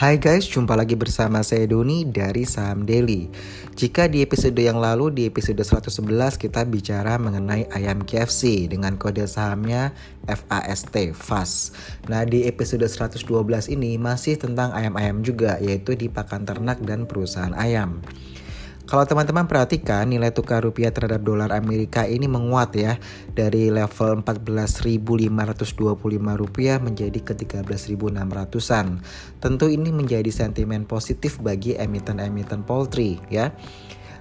Hai guys, jumpa lagi bersama saya Doni dari Saham Daily. Jika di episode yang lalu, di episode 111 kita bicara mengenai ayam KFC dengan kode sahamnya FAST, FAS. Nah di episode 112 ini masih tentang ayam-ayam juga, yaitu di pakan ternak dan perusahaan ayam. Kalau teman-teman perhatikan nilai tukar rupiah terhadap dolar Amerika ini menguat ya dari level 14.525 rupiah menjadi ke 13.600-an. Tentu ini menjadi sentimen positif bagi emiten-emiten poultry ya.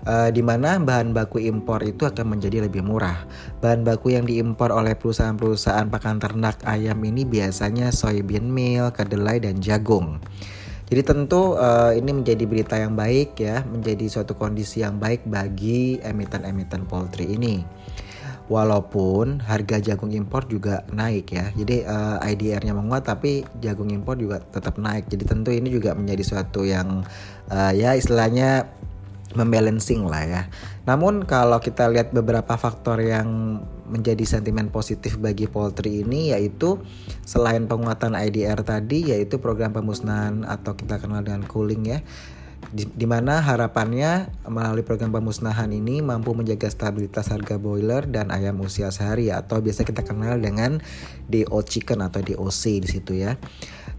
Uh, di mana bahan baku impor itu akan menjadi lebih murah. Bahan baku yang diimpor oleh perusahaan-perusahaan pakan ternak ayam ini biasanya soybean meal, kedelai, dan jagung. Jadi tentu uh, ini menjadi berita yang baik ya, menjadi suatu kondisi yang baik bagi emiten-emiten poultry ini. Walaupun harga jagung impor juga naik ya, jadi uh, eh, IDR-nya menguat tapi jagung impor juga tetap naik. Jadi tentu ini juga menjadi suatu yang uh, ya istilahnya membalancing lah ya. Namun kalau kita lihat beberapa faktor yang menjadi sentimen positif bagi poultry ini yaitu selain penguatan IDR tadi yaitu program pemusnahan atau kita kenal dengan cooling ya di, di mana harapannya melalui program pemusnahan ini mampu menjaga stabilitas harga boiler dan ayam usia sehari atau biasa kita kenal dengan DO chicken atau DOC di situ ya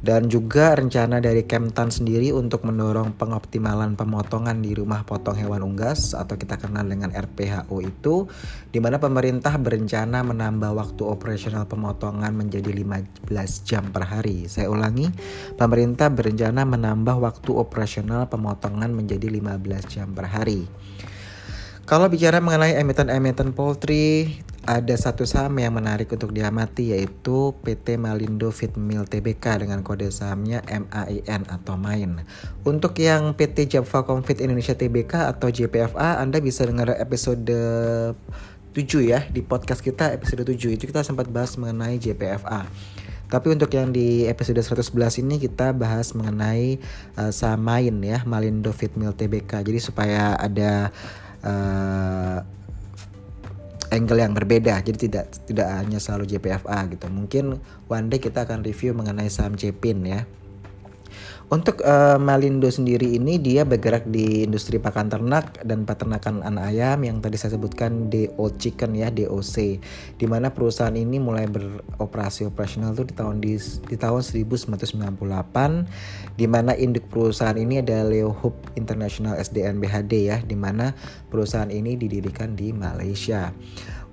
dan juga rencana dari Kemtan sendiri untuk mendorong pengoptimalan pemotongan di rumah potong hewan unggas atau kita kenal dengan RPHO itu di mana pemerintah berencana menambah waktu operasional pemotongan menjadi 15 jam per hari. Saya ulangi, pemerintah berencana menambah waktu operasional pemotongan menjadi 15 jam per hari. Kalau bicara mengenai emiten-emiten poultry, ada satu saham yang menarik untuk diamati yaitu PT Malindo Feed Mill Tbk dengan kode sahamnya MAIN atau MAIN. Untuk yang PT Java Confit Indonesia Tbk atau JPFA, Anda bisa dengar episode 7 ya di podcast kita episode 7 itu kita sempat bahas mengenai JPFA. Tapi untuk yang di episode 111 ini kita bahas mengenai uh, saham main ya, Malindo Feed Mill Tbk. Jadi supaya ada uh, angle yang berbeda. Jadi tidak tidak hanya selalu JPFA gitu. Mungkin one day kita akan review mengenai saham Cepin ya untuk uh, Malindo sendiri ini dia bergerak di industri pakan ternak dan peternakan anak ayam yang tadi saya sebutkan DO Chicken ya DOC. Di mana perusahaan ini mulai beroperasi operasional tuh di tahun di, di tahun 1998 di mana induk perusahaan ini ada Leo Hub International SDN BHD ya di mana perusahaan ini didirikan di Malaysia.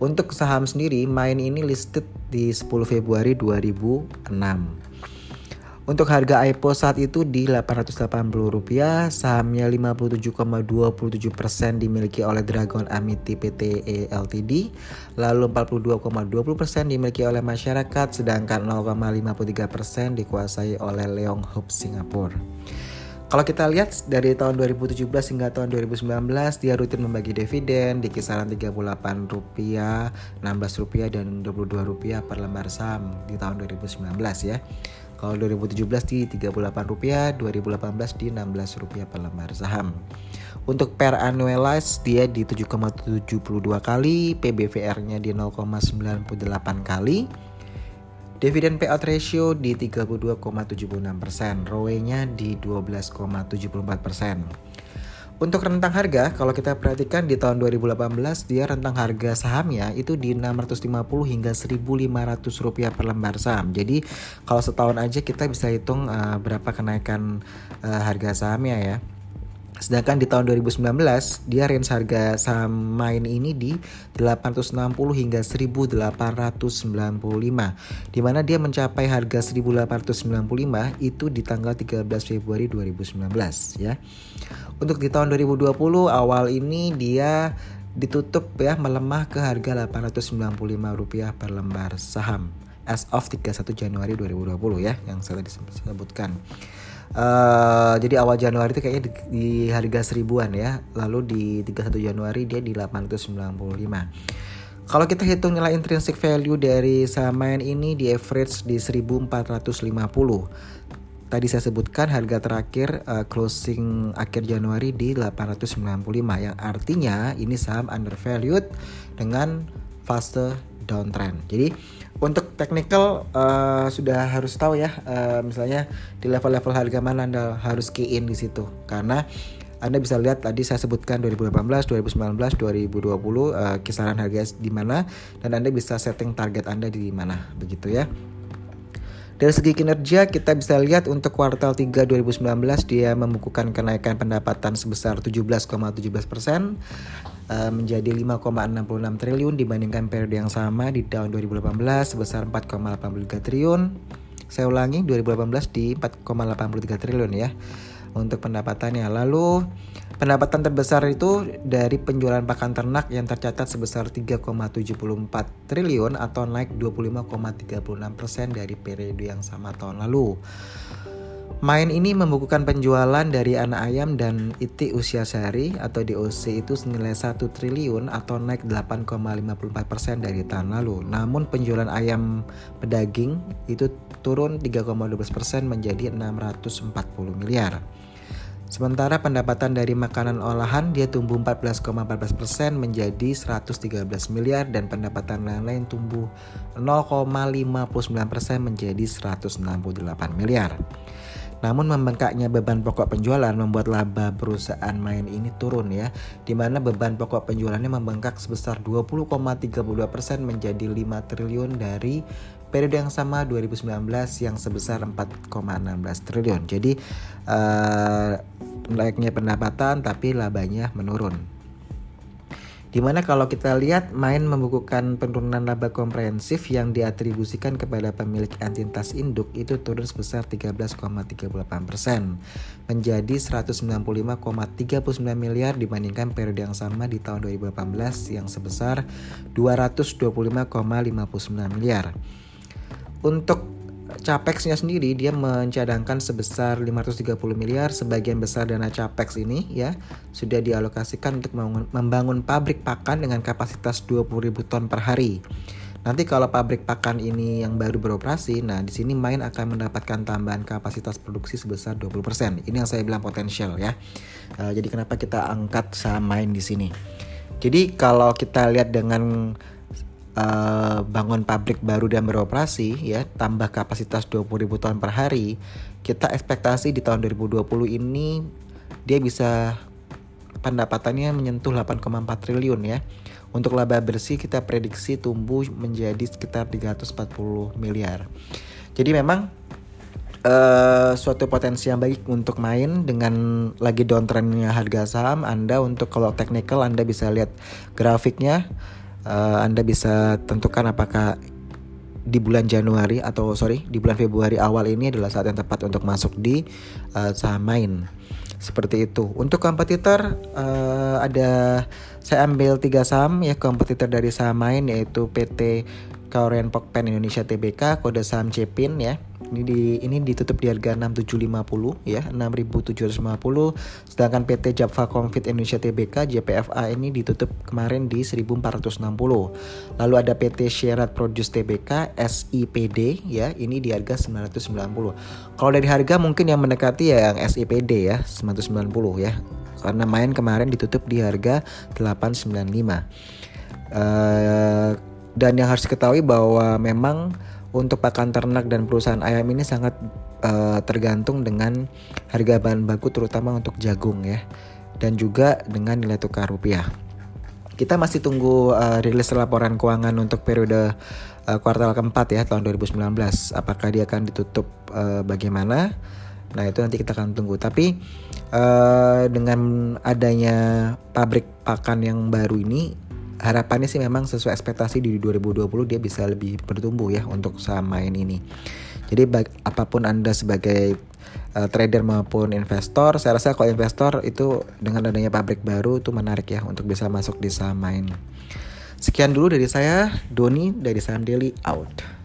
Untuk saham sendiri, main ini listed di 10 Februari 2006. Untuk harga IPO saat itu di Rp880, sahamnya 57,27% dimiliki oleh Dragon Amity PTE Ltd, lalu 42,20% dimiliki oleh masyarakat, sedangkan 0,53% dikuasai oleh Leong Hub Singapura. Kalau kita lihat dari tahun 2017 hingga tahun 2019 dia rutin membagi dividen di kisaran 38 rupiah, 16 rupiah dan 22 rupiah per lembar saham di tahun 2019 ya. Kalau 2017 di 38 rupiah, 2018 di 16 rupiah per lembar saham. Untuk per annualized dia di 7,72 kali, PBVR-nya di 0,98 kali. Dividen payout ratio di 32,76%, ROE-nya di 12,74%. Untuk rentang harga, kalau kita perhatikan di tahun 2018 dia rentang harga sahamnya itu di 650 hingga 1.500 rupiah per lembar saham. Jadi kalau setahun aja kita bisa hitung uh, berapa kenaikan uh, harga sahamnya ya. Sedangkan di tahun 2019 dia range harga saham main ini di 860 hingga 1895 di mana dia mencapai harga 1895 itu di tanggal 13 Februari 2019 ya. Untuk di tahun 2020 awal ini dia ditutup ya melemah ke harga 895 rupiah per lembar saham as of 31 Januari 2020 ya yang saya tadi sebutkan. Uh, jadi awal Januari itu kayaknya di, di harga seribuan ya, lalu di 31 Januari dia di 895. Kalau kita hitung nilai intrinsic value dari saham ini di average di 1450 tadi saya sebutkan harga terakhir uh, closing akhir Januari di 895 yang artinya ini saham undervalued dengan fase downtrend. Jadi untuk technical uh, sudah harus tahu ya uh, misalnya di level-level harga mana anda harus key in di situ karena anda bisa lihat tadi saya sebutkan 2018, 2019, 2020 uh, kisaran harga di mana dan Anda bisa setting target Anda di mana begitu ya. Dari segi kinerja kita bisa lihat untuk kuartal 3 2019 dia membukukan kenaikan pendapatan sebesar 17,17% persen uh, menjadi 5,66 triliun dibandingkan periode yang sama di tahun 2018 sebesar 4,83 triliun. Saya ulangi 2018 di 4,83 triliun ya untuk pendapatannya. Lalu pendapatan terbesar itu dari penjualan pakan ternak yang tercatat sebesar 3,74 triliun atau naik 25,36% dari periode yang sama tahun lalu. Main ini membukukan penjualan dari anak ayam dan iti usia sehari atau DOC itu senilai 1 triliun atau naik 8,54% dari tahun lalu. Namun penjualan ayam pedaging itu turun 3,12% menjadi 640 miliar. Sementara pendapatan dari makanan olahan dia tumbuh 14,14% menjadi 113 miliar dan pendapatan lain-lain tumbuh 0,59% menjadi 168 miliar. Namun membengkaknya beban pokok penjualan membuat laba perusahaan main ini turun ya, di mana beban pokok penjualannya membengkak sebesar 20,32% menjadi 5 triliun dari periode yang sama 2019 yang sebesar 4,16 triliun. Jadi uh, naiknya pendapatan tapi labanya menurun. Di mana kalau kita lihat main membukukan penurunan laba komprehensif yang diatribusikan kepada pemilik entitas induk itu turun sebesar 13,38 persen menjadi 195,39 miliar dibandingkan periode yang sama di tahun 2018 yang sebesar 225,59 miliar. Untuk Capexnya sendiri dia mencadangkan sebesar 530 miliar sebagian besar dana Capex ini ya sudah dialokasikan untuk membangun pabrik pakan dengan kapasitas 20.000 ton per hari. Nanti kalau pabrik pakan ini yang baru beroperasi, nah di sini main akan mendapatkan tambahan kapasitas produksi sebesar 20%. Ini yang saya bilang potensial ya. Uh, jadi kenapa kita angkat saham main di sini? Jadi kalau kita lihat dengan uh, bangun pabrik baru dan beroperasi ya tambah kapasitas 20.000 ton per hari kita ekspektasi di tahun 2020 ini dia bisa pendapatannya menyentuh 8,4 triliun ya. Untuk laba bersih kita prediksi tumbuh menjadi sekitar 340 miliar. Jadi memang uh, suatu potensi yang baik untuk main dengan lagi downtrendnya harga saham Anda untuk kalau technical Anda bisa lihat grafiknya uh, Anda bisa tentukan apakah di bulan Januari atau sorry di bulan Februari awal ini adalah saat yang tepat untuk masuk di uh, saham main. Seperti itu. Untuk kompetitor uh, ada saya ambil tiga saham ya kompetitor dari saham main yaitu PT Korean Pokpen Indonesia TBK kode saham CEPIN ya ini di ini ditutup di harga 6750 ya 6750 sedangkan PT Japfa Confit Indonesia Tbk JPFA ini ditutup kemarin di 1460 lalu ada PT Syerat Produce Tbk SIPD ya ini di harga 990 kalau dari harga mungkin yang mendekati ya yang SIPD ya 990 ya. Karena main kemarin ditutup di harga 895 uh, dan yang harus diketahui bahwa memang untuk pakan ternak dan perusahaan ayam ini sangat uh, tergantung dengan harga bahan baku terutama untuk jagung ya dan juga dengan nilai tukar rupiah. Kita masih tunggu uh, rilis laporan keuangan untuk periode uh, kuartal keempat ya tahun 2019. Apakah dia akan ditutup uh, bagaimana? Nah itu nanti kita akan tunggu. Tapi uh, dengan adanya pabrik pakan yang baru ini harapannya sih memang sesuai ekspektasi di 2020 dia bisa lebih bertumbuh ya untuk saham main ini. Jadi apa pun Anda sebagai uh, trader maupun investor, saya rasa kalau investor itu dengan adanya pabrik baru itu menarik ya untuk bisa masuk di saham main. Sekian dulu dari saya, Doni dari Saham Daily out.